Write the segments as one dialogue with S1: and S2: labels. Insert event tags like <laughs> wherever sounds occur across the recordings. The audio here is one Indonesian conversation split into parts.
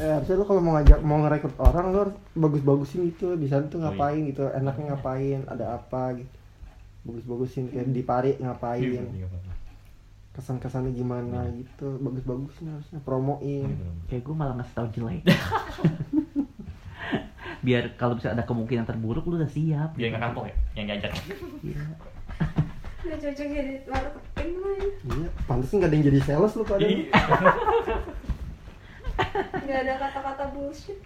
S1: eh harusnya lu kalau mau ngajak mau ngerekrut orang lu harus bagus-bagusin gitu di sana tuh
S2: Oh, iya.
S1: ngapain gitu enaknya ngapain ada apa gitu bagus-bagusin kayak di pari ngapain
S2: Iya, iya,
S1: kesan-kesannya gimana
S2: Iya.
S1: gitu bagus-bagusin harusnya promoin
S3: Kayak gue malah ngasih tau jelek. <laughs> Biar kalau bisa ada kemungkinan terburuk lu udah siap.
S2: Dia nggak kapok ya, yang diajak.
S3: Iya.
S4: Udah cocok jadi marketing lah ya.
S1: iya pantas nggak ada yang jadi sales lu pada
S2: Iya. <laughs>
S4: Nggak ada kata-kata bullshit.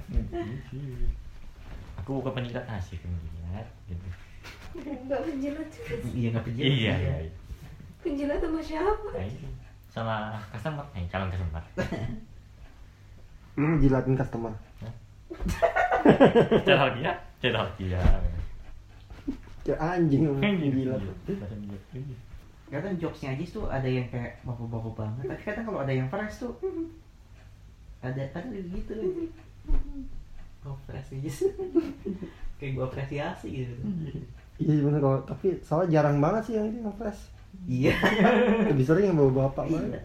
S2: Aku bukan penjilat asik penjilat. Gitu.
S4: Nggak penjilat juga.
S3: Iya nggak penjilat.
S2: Iya, iya. iya.
S4: Penjilat sama siapa?
S2: Nah, itu. Sama customer, eh calon customer.
S1: lu ngejilatin customer <laughs>
S2: Cara dia, cara dia.
S1: kayak anjing lu
S2: Kan
S1: ngejilat
S3: Kadang jokesnya aja tuh ada yang kayak baku-baku banget. Tapi kadang kalau ada yang fresh tuh ada ada gitu. Oh fresh aja Kayak gue apresiasi gitu.
S1: iya bener kalau tapi soalnya jarang banget sih yang itu yang fresh
S3: Iya.
S1: lebih sering yang bawa bapak banget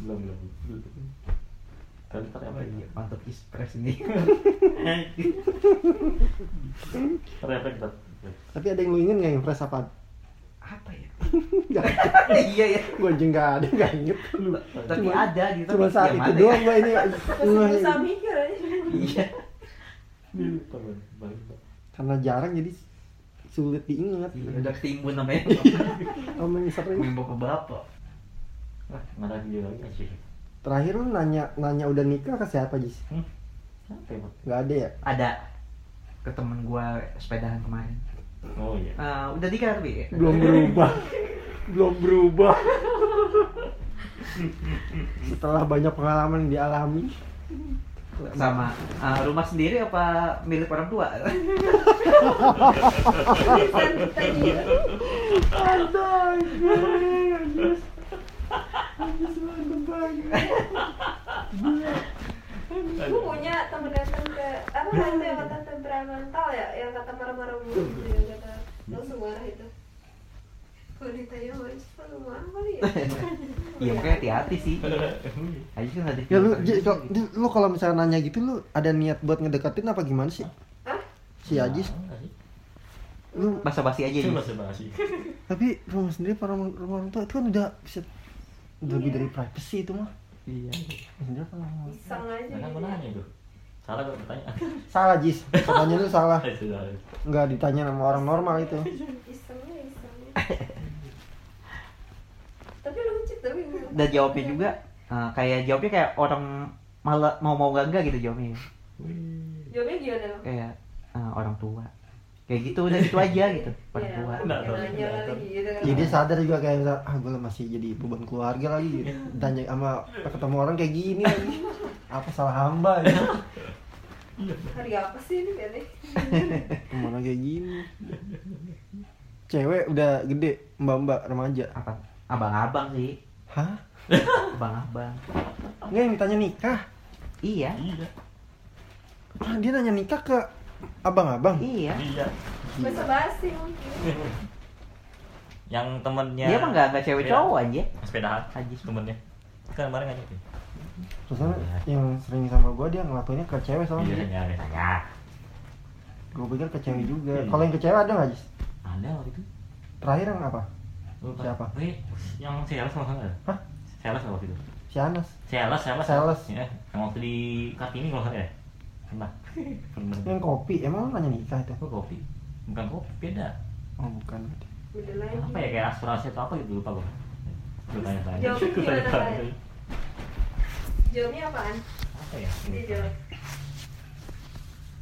S2: Belum, belum. Tapi ntar apa
S3: Iya,
S2: ya?
S3: mantap express ini. <laughs>
S2: Ntar.
S1: tapi ada yang lu ingin nggak yang fresh apa
S3: Apa ya? <laughs> Iya ya.
S1: gue aja nggak ada nggak inget
S3: Tapi
S1: Cuma-
S3: ada gitu.
S1: cuma saat itu
S3: mana
S1: doang
S3: ya?
S1: gue ini ini.
S4: mikir aja.
S3: Iya.
S1: karena jarang jadi sulit diingat
S3: Iya, udah ketimbun namanya. <laughs>
S1: Ngomongin sering
S3: Main bapak-bapak.
S2: Wah, marah dia lagi asik.
S1: terakhir lu nanya nanya udah nikah ke siapa Jis?
S2: Hmm? Apa ya, Bang?
S1: nggak ada ya
S3: Ada ke temen gua sepedahan kemarin.
S2: Oh iya.
S3: Eh, udah nikah tapi
S1: belum berubah. Belum berubah. Setelah banyak pengalaman yang dialami.
S3: Sama eh, rumah sendiri apa milik orang tua?
S4: Gue punya temen apa itu yang kata temperamental ya, yang kata marah-marah mulu gitu, yang kata langsung marah itu. Kalau ditanya marah kali ya? <laughs>
S3: Iya makanya hati-hati sih. Aja kan ada.
S1: ya lu lu kalau misalnya nanya gitu lu ada niat buat ngedeketin apa gimana sih
S4: Hah?
S1: si Ajis
S2: Enggak sih.
S1: lu
S3: basa-basi aja
S2: Itu
S3: nih.
S2: bahasa basi. <laughs>
S1: tapi rumah sendiri para rumah orang tua itu kan udah bisa udah lebih dari privacy itu mah
S3: Iya.
S1: Sendiri kan rumah-
S4: Iseng aja
S2: Nah, kan
S4: gitu ya.
S2: nanya tuh. Salah gue bertanya.
S1: salah Jis pertanyaan itu salah <laughs>
S2: Eh, sudah.
S1: nggak ditanya sama orang normal itu.
S4: Tapi lucu tapi
S3: Dan jawabnya juga eh, kayak jawabnya kayak orang malah mau mau gak enggak gitu jawabnya.
S4: Jawabnya gimana lo?
S3: Kayak eh, orang tua. Kayak gitu udah gitu aja gitu. Orang
S4: Iya,
S3: tua.
S4: Gitu kan.
S1: jadi sadar juga kayak misal, ah gue masih jadi beban keluarga lagi gitu. tanya sama ketemu orang kayak gini lagi <laughs> apa salah hamba ya
S4: Hari apa sih ini nih? <laughs>
S1: ke mana kayak gini cewek udah gede mbak mbak remaja
S3: Apa? Abang-abang sih.
S1: hah <laughs>
S3: Abang-abang.
S1: nggak yang ditanya nikah
S3: Iya.
S2: Iya.
S1: ah, dia nanya nikah ke abang-abang
S3: Iya.
S2: Iya.
S4: Bahasa basi mungkin.
S2: Yang temennya.
S3: Dia mah enggak enggak cewek
S2: Sepeda-
S3: cowok aja.
S2: Sepedahan.
S3: Ajis.
S2: Temennya. Kan kemarin ngajakin.
S1: Terus yang sering sama gue dia ngelakuinnya ke cewek
S2: Iya,
S1: soalnya
S2: iya, iya.
S1: gue pikir ke cewek juga
S2: Iya.
S1: kalau yang ke cewek ada nggak Jis?
S2: Ada waktu itu.
S1: terakhir yang apa
S2: Lupa.
S1: Siapa?
S2: Wih, yang sales nggak salah.
S1: Hah?
S2: Sales waktu itu.
S1: si Anas
S2: Sales, sales.
S1: Sales.
S2: Ya, yang waktu di Kartini kalau nggak salah ya. Pernah. Pernah.
S1: yang kopi emang lu nanya nikah itu
S2: Apa kopi? Bukan kopi, beda.
S1: oh bukan
S4: Beda lagi.
S2: Apa ya kayak asuransi atau apa gitu lupa gue.
S4: Jawabnya gimana,
S2: tanya-tanya.
S4: Pak? Jawabnya apaan?
S2: Apa ya?
S4: Dia jawab.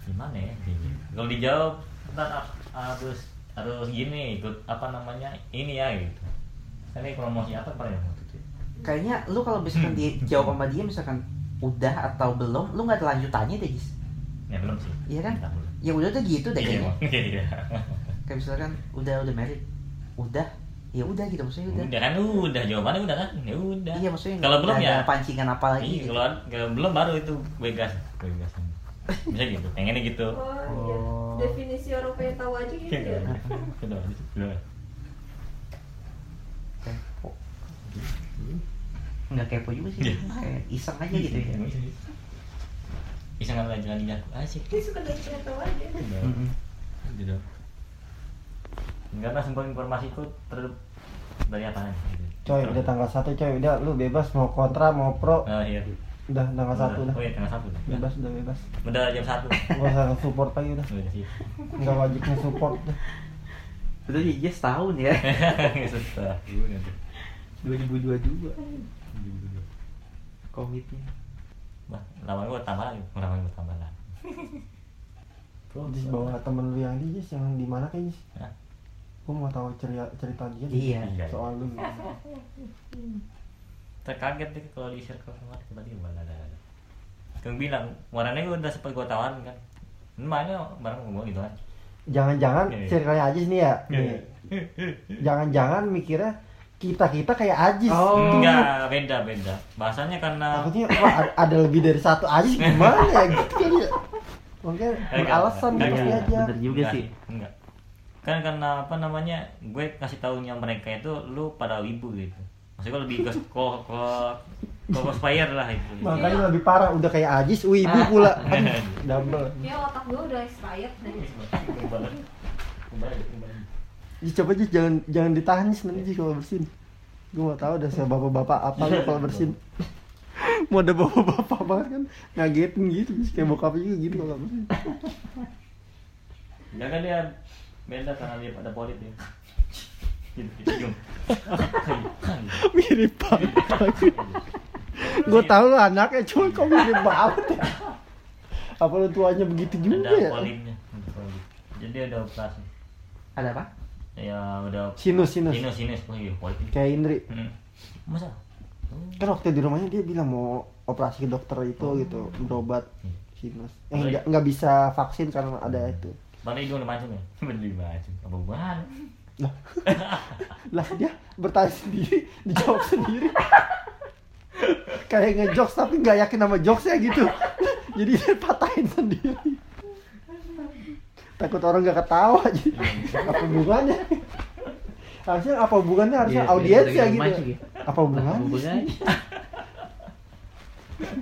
S2: Gimana ya? Kalau dijawab ntar harus harus gini ikut apa namanya ini ya gitu. Kan ini promosi apa paling waktu itu?
S3: Kayaknya lu kalau misalkan <clears throat> dia jawab sama dia misalkan udah atau belum, lu nggak ada lanjutannya deh, Jis.
S2: Ya belum sih.
S3: Iya kan? Ya udah tuh gitu deh
S2: Iya,
S3: kayaknya. <laughs>
S2: Iya.
S3: Kayak misalkan udah udah married. Udah. Ya udah gitu maksudnya udah.
S2: Udah kan udah jawabannya udah kan? Ya udah.
S3: Iya maksudnya
S2: Kalau belum ya
S3: pancingan apa lagi.
S2: Iya,
S3: gitu.
S2: kalau kalau belum baru itu gue gas, gue gas. Bisa gitu, pengennya gitu.
S4: Oh, iya.
S3: Oh.
S4: Definisi orang pengen tahu aja gitu ya.
S2: Udah, udah.
S3: Kepo. Nggak kepo juga sih.
S2: Iya.
S3: Kayak iseng aja gitu ya.
S2: bisa nggak jalan di jago asik
S4: Dia suka dari tahu aja.
S2: Karena semua informasi itu ter dari apa gitu.
S1: Coy, udah tanggal 1 coy, udah lu bebas mau kontra mau pro.
S2: oh iya
S1: Udah tanggal 1 udah.
S2: oh iya tanggal satu udah
S1: Bebas udah bebas.
S2: udah jam satu
S1: Gak usah support lagi udah.
S2: udah sih
S1: Enggak wajib support udah.
S3: Itu aja setahun ya.
S2: susah gimana tuh
S3: 2022 komitnya.
S2: Wah, lama gue tambah lagi, lama gue tambah lagi.
S1: Jis bawa temen lu yang di Jis yang di mana kayak Jis?
S2: Hah?
S1: Gue mau tahu cerita cerita dia.
S3: Iya.
S2: Iya.
S1: Soal lu.
S2: Terkaget deh kalau di circle kemarin tiba-tiba ada ada. ada. Kau bilang, warnanya gue udah sempat gue tawarin kan. Mana bareng gue gitu kan.
S1: Jangan-jangan
S2: Iya.
S1: ceritanya Ajis nih ya. Nih. Jangan-jangan mikirnya kita kita kayak Ajis.
S3: Oh.
S2: Enggak, beda beda. Bahasanya karena
S1: Takutnya wah ada- lebih dari satu Ajis gimana ya gitu kali ya. Beralasan
S2: enggak,
S1: gitu
S3: enggak.
S1: aja.
S3: Bener juga
S2: Enggak
S3: sih.
S2: Enggak. Kan karena apa namanya? Gue kasih taunya mereka itu lu pada wibu gitu. Maksudnya gue lebih ke ko ko ko cosplayer lah itu.
S1: Makanya lebih parah udah kayak Ajis, wibu <laughs> pula. Aduh, double.
S4: Ya otak gue udah expired.
S1: Jis, coba Jis jangan jangan ditahan Jis nanti Jis kalau bersin. Gue mau tahu udah bapak-bapak apa lu kalau bersin. <laughs> mau ada bapak-bapak banget kan ngagetin gitu Jis kayak bokap juga gitu kalau bersin.
S2: Kan dia beda karena dia pada polit cium.
S1: Mirip banget. <laughs> Gue tahu lu anaknya cuma kok mirip banget. ya? Apa lu tuanya begitu juga
S2: Ada
S1: ya?
S2: Jadi ada operasi.
S3: Ada apa?
S2: Ya udah
S1: Sinus sinus.
S2: sinus sinus oh iya polit.
S1: Kayak Indri.
S2: Hmm. Masa?
S1: Kan waktu di rumahnya dia bilang mau operasi ke dokter itu gitu, berobat
S2: Hmm.
S1: sinus. Eh nggak nggak bisa vaksin karena ada itu.
S2: Mana hidung udah mancung <laughs> ya? Bener mancung. Apa hubungan?
S1: lah <laughs> lah dia bertanya sendiri dijawab <laughs> sendiri kayak ngejokes tapi nggak yakin sama jokesnya gitu jadi dia patahin sendiri takut orang nggak ketawa jadi apa hubungannya harusnya apa hubungannya harusnya
S3: Iya,
S1: audiens ya
S3: gara-gara
S1: gitu
S3: mancing ya?
S1: apa
S3: Apa
S1: hubungannya
S3: hubungannya?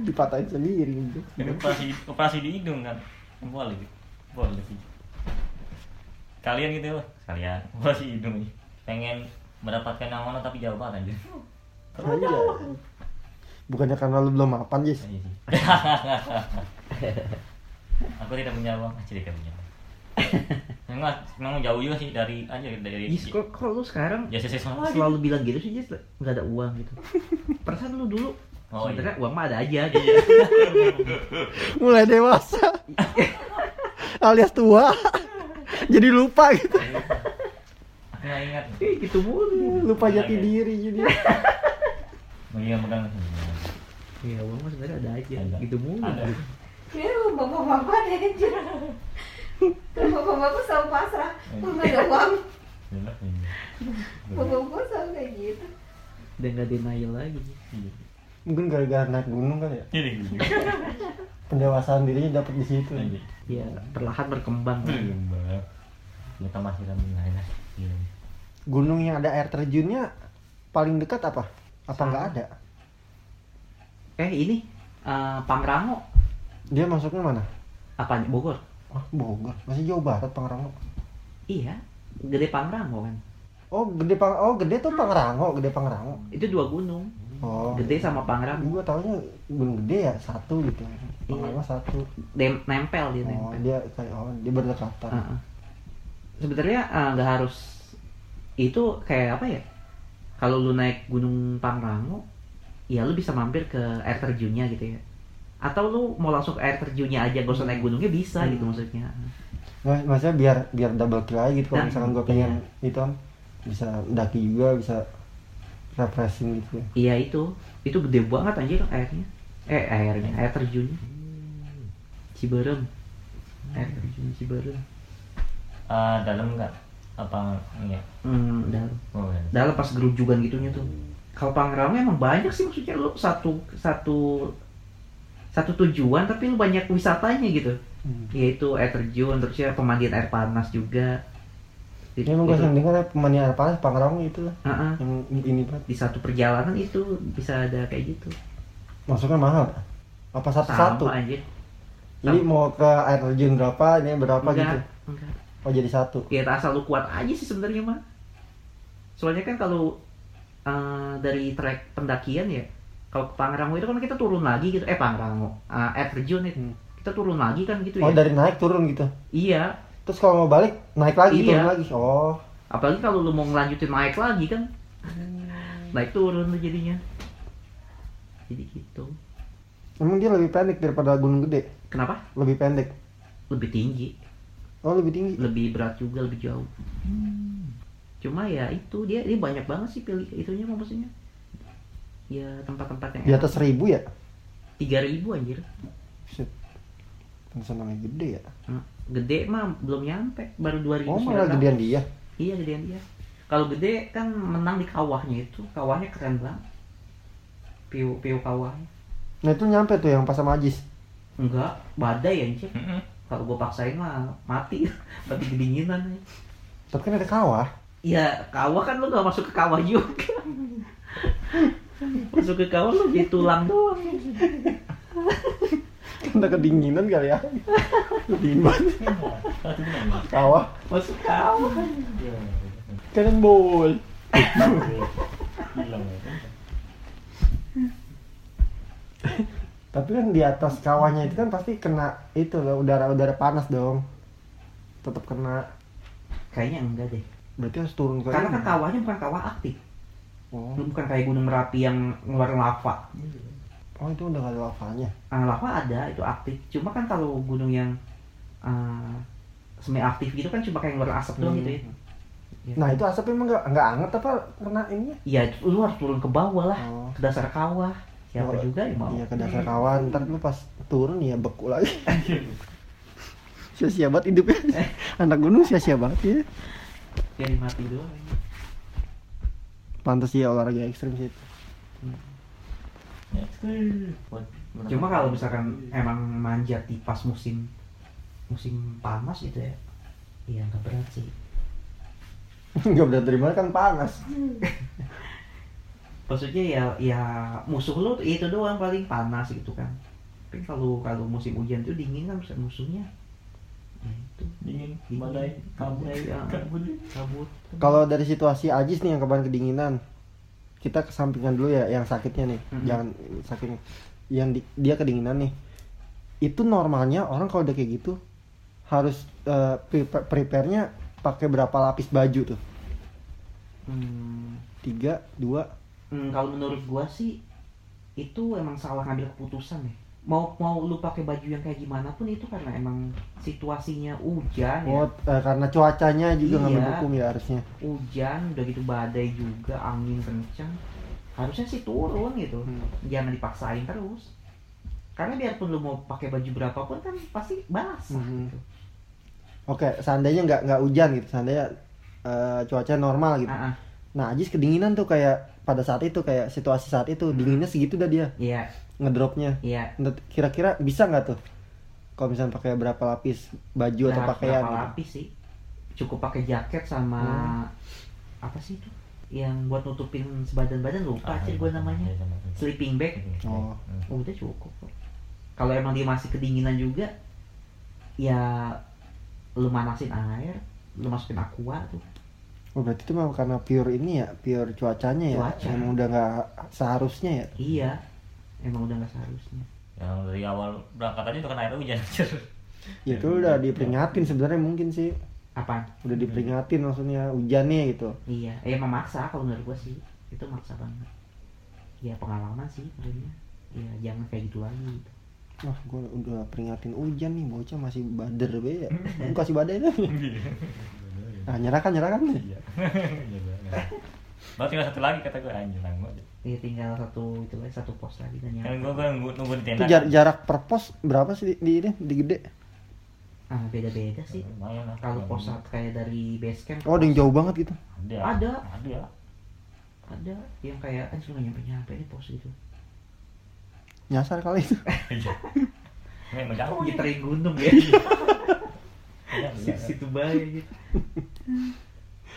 S1: dipatahin sendiri gitu
S2: Ini operasi operasi di hidung kan? Boleh, boleh sih. Kalian gitu loh, kalian operasi <laughs> hidung nih. Pengen mendapatkan yang mana tapi jauh banget anjir.
S1: aja bukannya karena lu belum mapan Jis?
S2: Iya sih. <laughs> Aku tidak punya uang, ah, tidak punya uang. Memang, memang jauh juga sih dari aja dari
S3: Jis, kok, kok lu sekarang
S2: ya saya sama
S3: selalu bilang gitu sih Jis? Nggak ada uang gitu. <laughs> Perasaan lu dulu
S2: Oh, iya.
S3: sebenarnya uang mah ada aja gitu.
S1: Mulai dewasa. Alias tua jadi lupa gitu
S2: Aku nggak ingat.
S3: eh gitu mulu
S1: lupa jati diri jadi
S2: Megang megang.
S3: ya uang mah sebenarnya ada aja
S2: Ada.
S3: gitu mulu
S2: Ada.
S3: gitu.
S4: Ya bapak-bapak deh anjir. Bapak-bapak selalu pasrah. Kalau nggak ada uang,
S2: iya.
S4: bapak-bapak selalu kayak gitu.
S3: dan nggak denial lagi
S2: Iya.
S1: mungkin gara-gara naik gunung kali ya
S2: Ini. <laughs>
S1: pendewasaan dirinya dapat di situ.
S2: Iya.
S3: ya perlahan berkembang.
S2: Mbak. Kita masih dalam lain Iya.
S1: gunung yang ada air terjunnya paling dekat apa? Apa nggak ada?
S3: Eh ini eh, Pangrango.
S1: Dia masuknya mana?
S3: Apanya? Bogor?
S1: Oh Bogor. Masih jauh banget Pangrango.
S3: Iya gede Pangrango kan.
S1: Oh gede pang oh gede tuh Pangrango gede Pangrango.
S3: Itu dua gunung
S1: oh.
S3: Gede sama Pangrango
S1: gua taunya gunung gede ya satu gitu. Pangrango satu.
S3: Dem- nempel dia
S1: oh
S3: nempel.
S1: dia kayak oh dia berdekatan
S3: Heeh. sebenarnya eh, nggak harus itu kayak apa ya? Kalau lu naik gunung Pangrango ya lu bisa mampir ke air terjunnya gitu ya. Atau lu mau langsung ke air terjunnya aja gak usah naik gunungnya bisa gitu
S1: Hmm.
S3: maksudnya.
S1: Mas, maksudnya biar biar double kill aja gitu kalau
S3: Nah,
S1: misalkan gua pengen itu kan bisa daki juga bisa refreshing gitu. Ya
S3: iya itu. Itu gede banget anjir airnya. Eh airnya air terjunnya. Ciberem. Air terjun Ciberem.
S2: Ah, dalam enggak? Apa enggak?
S3: hmm, dalam.
S2: Oh, ya.
S3: dalam pas gerujukan gitunya tuh. Kalau Pangrango emang banyak sih maksudnya lu satu satu satu tujuan tapi lu banyak wisatanya gitu.
S1: Hmm.
S3: yaitu air terjun terus ya pemandian air panas juga Di-
S1: Ini emang gue sering dengar ya pemandian air panas Pangrango itu lah
S3: Ah, ah.
S1: yang ini banget
S3: di satu perjalanan itu bisa ada kayak gitu
S1: masuknya mahal Pak? apa satu satu
S3: sama anjir
S1: Jadi mau ke air terjun berapa, ini berapa
S3: enggak,
S1: gitu.
S3: enggak.
S1: Oh jadi satu.
S3: Ya asal lu kuat aja sih sebenarnya mah. Soalnya kan kalau eh, dari trek pendakian ya, kalau ke Pangrango itu kan kita turun lagi gitu. Eh Pangrango, eh, air terjun itu.
S1: Hmm.
S3: Kita turun lagi kan gitu
S1: Oh
S3: ya.
S1: dari naik turun gitu.
S3: Iya.
S1: Terus kalau mau balik naik lagi
S3: Iya.
S1: turun lagi. Oh.
S3: Apalagi kalau lu mau ngelanjutin naik lagi kan. Naik turun tuh jadinya. Jadi gitu.
S1: Emang dia lebih pendek daripada gunung gede.
S3: Kenapa?
S1: Lebih pendek.
S3: Lebih tinggi.
S1: Oh lebih tinggi.
S3: lebih berat juga lebih jauh cuma ya itu dia dia banyak banget sih pilih itunya maksudnya ya tempat-tempat yang
S1: Di atas seribu ya?
S3: tiga ribu anjir
S1: Shit. Namanya gede ya.
S3: Nah, gede mah belum nyampe baru dua ribu
S1: Oh malah gedean dia.
S3: iya gedean dia kalau gede kan menang di kawahnya itu kawahnya keren banget piu piu kawahnya
S1: Nah itu nyampe tuh yang pas sama Ajis.
S3: enggak badai anjir
S2: Mm-mm.
S3: kalau gue paksain mah mati <laughs> mati kedinginan
S1: Tapi kan ada kawah.
S3: Ya kawah kan lu gak masuk ke kawah juga <laughs> Masuk ke kawah lu jadi tulang doang <laughs>
S1: Kan ada kedinginan kali ya. Dingin banget. Kawah.
S3: Masuk kawah
S1: Kan bol.
S2: Hilang ya.
S1: Tapi kan di atas kawahnya itu kan pasti kena itu loh udara-udara panas dong. Tetap kena.
S3: Kayaknya enggak deh
S1: Berarti harus turun ke
S3: Karena kan kawahnya bukan kawah aktif
S1: Oh.
S3: Bukan kayak gunung Merapi yang ngeluarin lava
S1: oh itu udah gak ada lavanya.
S3: ah, Lava ada itu aktif Cuma kan kalau gunung yang ah, semi aktif gitu kan cuma kayak ngeluarin asap doang
S1: Hmm.
S3: gitu ya Ya.
S1: Nah itu asapnya emang gak, nggak anget apa kena ini?
S3: Iya lu harus turun ke bawah lah
S1: Oh.
S3: Ke dasar kawah Siapa
S1: Oh,
S3: juga yang mau
S1: Iya ke dasar kawah ntar lu pas turun ya beku lagi. <laughs> sia-sia banget hidupnya. <laughs> Anak gunung sia-sia banget ya.
S3: Biar mati doang
S1: Pantas ya olahraga ekstrim sih. itu.
S2: Ya. Buat-
S3: Cuma kalau misalkan emang manjat di pas musim musim panas gitu ya, iya nggak berat sih. <laughs>
S1: Gak berat dari mana kan panas.
S3: Maksudnya ya ya musuh lu itu doang paling panas gitu kan. Tapi kalau kalau musim hujan tuh dingin kan musuhnya. Ya itu
S2: dingin
S3: Dingin.
S2: badai kabut
S3: Badai, ya.
S2: kabut
S3: kabut.
S1: Kalau dari situasi Ajis nih yang kemarin kedinginan, kita kesampingan dulu ya yang sakitnya nih,
S3: Mhm.
S1: jangan sakitnya. Yang di- dia kedinginan nih, itu normalnya orang kalau udah kayak gitu harus eh, prepare- prepare-nya pakai berapa lapis baju tuh?
S3: Hmm,
S1: Tiga, dua.
S3: hmm, kalau menurut gua sih itu emang salah ngambil keputusan ya. Mau mau lu pakai baju yang kayak gimana pun itu karena emang situasinya hujan ya.
S1: Oh, eh, karena cuacanya juga nggak
S3: Iya.
S1: mendukung ya harusnya.
S3: hujan udah gitu badai juga angin kencang harusnya sih turun gitu
S1: Hmm.
S3: jangan dipaksain terus karena biarpun lu mau pakai baju berapapun kan pasti basah
S1: Mhm.
S3: gitu
S1: Oke, seandainya nggak nggak hujan gitu, seandainya eh, cuaca normal gitu.
S3: Ah, ah.
S1: Nah, Ajis kedinginan tuh kayak pada saat itu kayak situasi saat itu dinginnya segitu dah dia
S3: iya
S1: ngedropnya.
S3: iya
S1: Kira-kira bisa nggak tuh? Kalau misalnya pakai berapa lapis baju atau
S3: Nah,
S1: pakaian?
S3: berapa
S1: gitu?
S3: lapis sih cukup pakai jaket sama
S1: Hmm.
S3: apa sih itu yang buat nutupin sebadan badan lupa
S2: Ah,
S3: aja
S2: iya,
S3: gue namanya
S2: iya, sama itu.
S3: sleeping bag
S1: Oh.
S3: Oh, udah cukup kok. Kalau emang dia masih kedinginan juga, ya lu manasin air, lu masukin aqua tuh.
S1: Oh, berarti itu mah karena pure ini ya, pure cuacanya ya.
S3: Cuaca.
S1: Emang udah nggak seharusnya ya.
S3: Iya, emang udah nggak seharusnya.
S2: yang dari awal berangkat aja udah kena air hujan.
S1: Ya, itu udah diperingatin sebenarnya mungkin sih.
S3: Apa?
S1: Udah diperingatin maksudnya hujannya gitu.
S3: Iya, eh, emang maksa kalau menurut gua sih. Itu maksa banget. Ya pengalaman sih sebenarnya. Ya jangan kayak gitu lagi. Gitu.
S1: Wah, gue udah peringatin hujan nih, bocah masih bader be <laughs> ya. Lu kasih badai deh. Nah, nyerahkan, nyerahkan.
S2: Iya. <laughs> Baru tinggal satu lagi kata gue anjir nanggung aja.
S3: Ya tinggal satu itu lagi satu pos lagi dan
S2: Kan
S3: nyampe.
S2: gue gue nunggu, nunggu di
S1: Itu
S2: tenda.
S1: jar- jarak per pos berapa sih di, di ini? Di gede?
S3: Ah beda-beda sih.
S2: Lah.
S3: Kalau pos saat kayak dari base camp.
S1: Oh, ada yang jauh banget gitu.
S2: ada.
S3: Ada.
S2: Ada.
S3: ada yang kayak kan sudah nyampe nyampe nih pos gitu
S1: Nyasar kali itu. <laughs>
S2: Iya. Memang jauh.
S3: gitarin gunung ya
S2: Iya, <laughs> iya.
S3: situ bahaya gitu <laughs>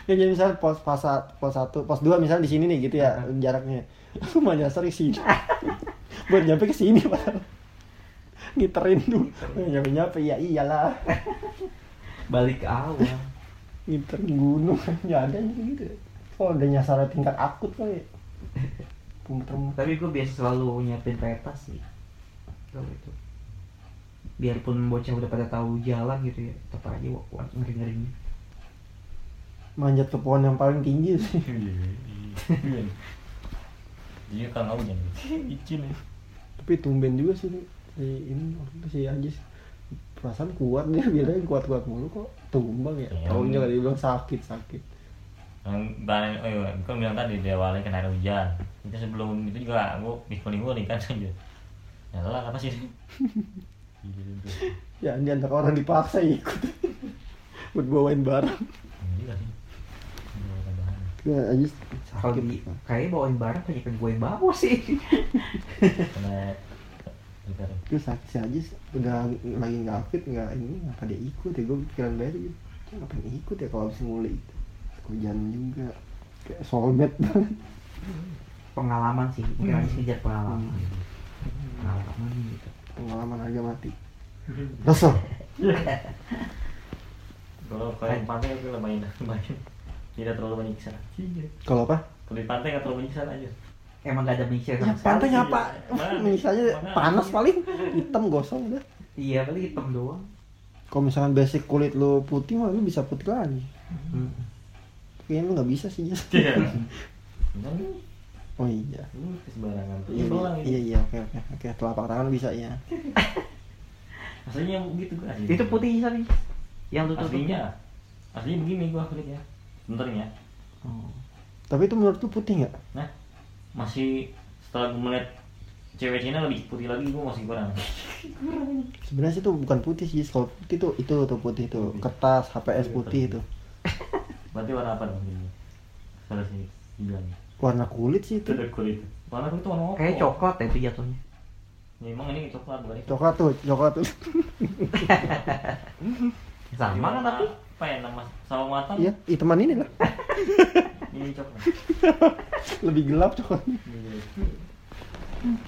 S1: Ya jadi misalnya pos pos sat- pos satu, pos dua misalnya di sini nih gitu ya jaraknya. Lu mah nyasar ke sini. <laughs> Buat nyampe ke sini padahal. ngiterin tuh nyampe nyampe ya iyalah.
S3: Balik ke awal.
S1: Ngiterin gunung <laughs> ya ada yang gitu. Oh udah nyasar tingkat akut kali ya.
S3: tapi gue biasa selalu nyiapin peta sih. Kalau itu. Biarpun bocah udah pada tahu jalan gitu ya tetap aja ngeri ngerinya
S1: manjat ke pohon yang paling tinggi sih
S2: Iya. Iya kan kamu jangan Icin ya.
S1: tapi tumben juga sih si ini waktu itu si Ajis perasaan kuat dia bilangnya kuat kuat mulu kok tumbang ya
S2: Iya.
S1: taunya dia bilang sakit sakit
S2: Yang bahan, oh iya, kan bilang tadi di awalnya kena air hujan. Itu sebelum itu juga aku dikuling kuling kan <laughs> aja. Ya lah apa sih? Iya <laughs>
S1: ya ini anak orang dipaksa ikut <laughs> buat bawain barang
S2: Iya sih. Tambahan.
S1: ya Ajis
S3: kalau di kayaknya bawain barang kayak gue yang bawa sih.
S1: Itu sakit si Ajis udah lagi nggak fit nggak ini apa dia ikut ya. Gue pikiran banget gitu Dia ngapain ikut ya kalau habis nguli hujan juga. Kayak soulmate banget.
S3: Pengalaman sih mungkin
S1: Hmm.
S3: harus kejar pengalaman. Pengalaman gitu.
S1: Pengalaman harga mati. Rasul <laughs>
S2: Kalau yang pantai aku lumayan lumayan. Tidak terlalu menyiksa. Iya.
S1: kalau apa
S2: Kalau di pantai nggak terlalu menyiksa aja.
S3: emang gak ada mixer
S1: ya
S3: sama sekali
S1: pantai
S3: sih.
S1: apa <laughs> misalnya panas paling hitam gosong udah
S3: iya paling hitam doang
S1: kalau misalkan basic kulit lu putih mah lu bisa putih lagi
S3: Hmm.
S1: kayaknya lu nggak bisa sih. <laughs>
S2: Iya. Nih.
S1: oh iya
S2: Lu sembarangan tuh.
S1: iya
S2: Iya,
S1: iya iya oke oke oke telapak tangan bisa ya <laughs>
S2: Aslinya gitu asli.
S3: itu putih tapi yang tutup
S2: Aslinya. Aslinya begini gua kulitnya. Bentarnya.
S3: oh.
S1: tapi itu menurut lu putih nggak
S2: Nah, masih setelah gua melihat cewek Cina lebih putih lagi gua masih kurang. <laughs>
S1: sebenarnya sih itu bukan putih sih kalau putih tuh itu tuh putih tuh kertas HPS putih itu
S2: Berarti warna apa dong ini? Salah sih bilang.
S1: warna kulit sih
S2: Itu
S1: itu
S2: ada kulit. Warna kulit itu warna apa?
S3: kayak coklat ya itu jatuhnya
S2: Ya, emang ini coklat bukan itu.
S1: coklat tuh coklat tuh <laughs>
S3: sama kan tapi
S2: apa ya nama sawo matang?
S1: iya hitaman ini lah <laughs>
S2: Ini coklat. <laughs>
S1: lebih gelap coklatnya
S2: Ini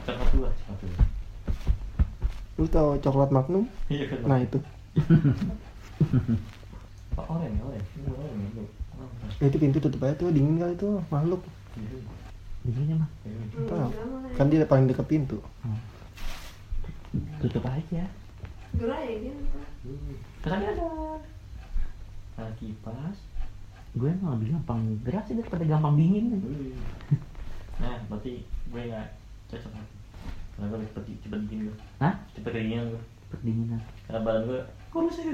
S2: coklat tua, coklat tua.
S1: lu tau coklat magnum
S2: Iya kan.
S1: nah itu
S2: Pak oren, oren. Itu.
S1: Itu pintu tutup aja tuh dingin kali tuh makhluk
S3: begini mah
S4: Hmm,
S1: tahu kan dia paling dekat pintu
S3: tutup aja
S4: ya gitu.
S2: Kesannya ada. Ada kipas.
S3: gue emang lebih gampang gerah sih daripada gampang dingin <laughs>
S2: Nah, berarti gue nggak cocok lagi. Karena gue cepet cepet dingin gue.
S3: Hah?
S2: Cepet kedinginan gue.
S3: Pendinginan
S2: Karena badan gue kurus ya.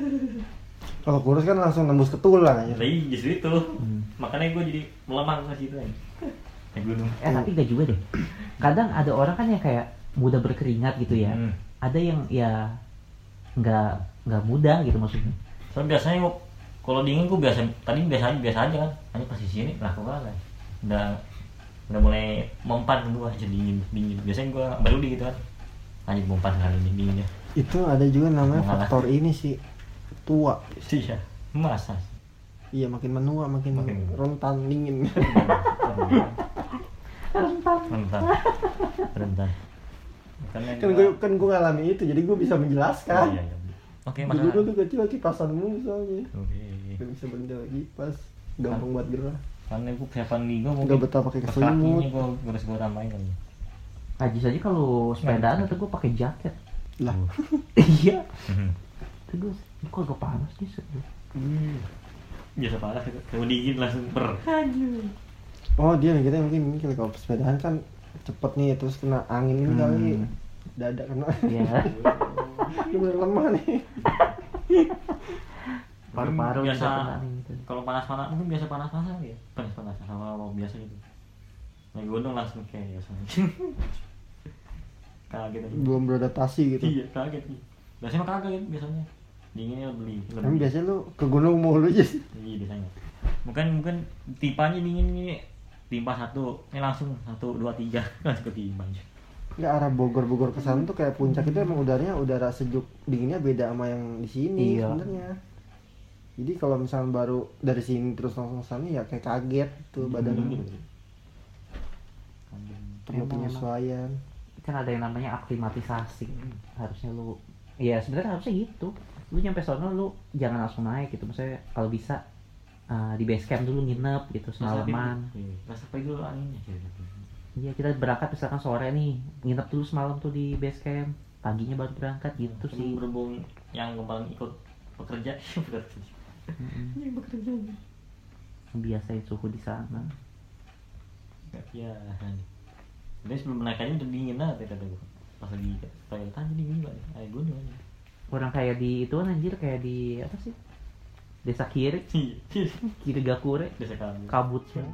S1: kalau kurus kan langsung nembus ke tulang aja
S2: Nah, iya, justru itu.
S3: Hmm.
S2: Makanya gue jadi melemah ke situ aja. <laughs> Gunung.
S3: Eh tapi gak juga deh. Kadang ada orang kan yang kayak mudah berkeringat gitu ya.
S2: Hmm.
S3: Ada yang ya nggak nggak mudah gitu maksudnya.
S2: Soalnya biasanya kalau dingin gue biasa tadi biasa aja biasa aja kan. Hanya pas di sini lah kok kan. Udah udah mulai mempan gue aja dingin dingin. Biasanya gue baru di gitu kan. Hanya mempan kali ini dinginnya.
S1: itu ada juga namanya
S2: Mengalah.
S1: faktor ini sih tua
S2: Iya. Masa?
S1: iya makin menua makin,
S2: Makin-
S1: rentan dingin <laughs>
S2: rentan rentan rentan
S1: kan gue kan gue ngalami itu jadi gue bisa
S2: Oh,
S1: menjelaskan
S2: iya, iya. Oke
S1: dulu
S2: masalah
S1: tuh kecil kipasan mulu soalnya.
S2: Oke.
S1: Gak bisa benda kipas gampang buat gerah.
S2: Karena gue persiapan nih gue
S1: Nggak betah pakai keselimut.
S2: gue harus gue tambahin kan.
S3: Haji saja kalau sepedaan itu gue pakai jaket.
S1: lah. <laughs>
S3: Iya. <laughs> Itu gue kok agak panas sih sebenernya.
S2: biasa parah kalau dingin langsung per
S1: oh dia kita mungkin mungkin kalau sepedaan kan cepet nih terus kena angin ini kali.
S3: Hmm.
S1: Dada kena.
S3: Iya.
S1: lu bener lemah nih.
S3: Paru-paru
S2: biasa
S3: gitu.
S2: kalau panas panas mungkin biasa panas panas ya? Panas panas sama sama biasa gitu. Naik gunung langsung kayak biasa <laughs> kaget aja.
S1: Belum beradaptasi gitu.
S2: Iya kaget nih biasanya mah kaget biasanya. Dinginnya beli
S1: Emang biasanya lu ke gunung mulu aja sih
S2: iya biasanya. Mungkin mungkin tipanya dingin ini timpa satu ini langsung satu dua tiga. <laughs> Langsung ketimpa aja
S1: Nggak arah Bogor Bogor ke sana tuh kayak puncak itu emang udaranya udara sejuk dinginnya beda sama yang di sini
S3: Iya.
S1: sebenarnya. Jadi kalau misalnya baru dari sini terus langsung ke sana ya kayak kaget tuh badan
S2: Hmm.
S1: lu.
S2: Gitu.
S1: perlu penyesuaian.
S3: kan ada yang namanya aklimatisasi harusnya lu ya sebenarnya harusnya gitu lu nyampe sono lu jangan langsung naik gitu maksudnya kalau bisa uh, di base camp dulu nginep gitu semalaman
S2: rasa pergi dulu anginnya gitu.
S3: Iya kita berangkat misalkan sore nih nginep dulu semalam tuh di base camp. Paginya baru berangkat gitu sih.
S2: berhubung yang kemarin ikut pekerja bekerja. <laughs> Yang bekerja.
S3: Biasain suhu di sana.
S2: Ya Jadi sebelum naik aja udah dingin lah kata gue pas lagi toilet aja dingin banget air gunung aja
S3: orang kayak di itu kan anjir kayak di apa sih? Desa kiri <laughs>
S2: Iya,
S3: kiri gakure.
S2: Desa kamu
S3: kabut ya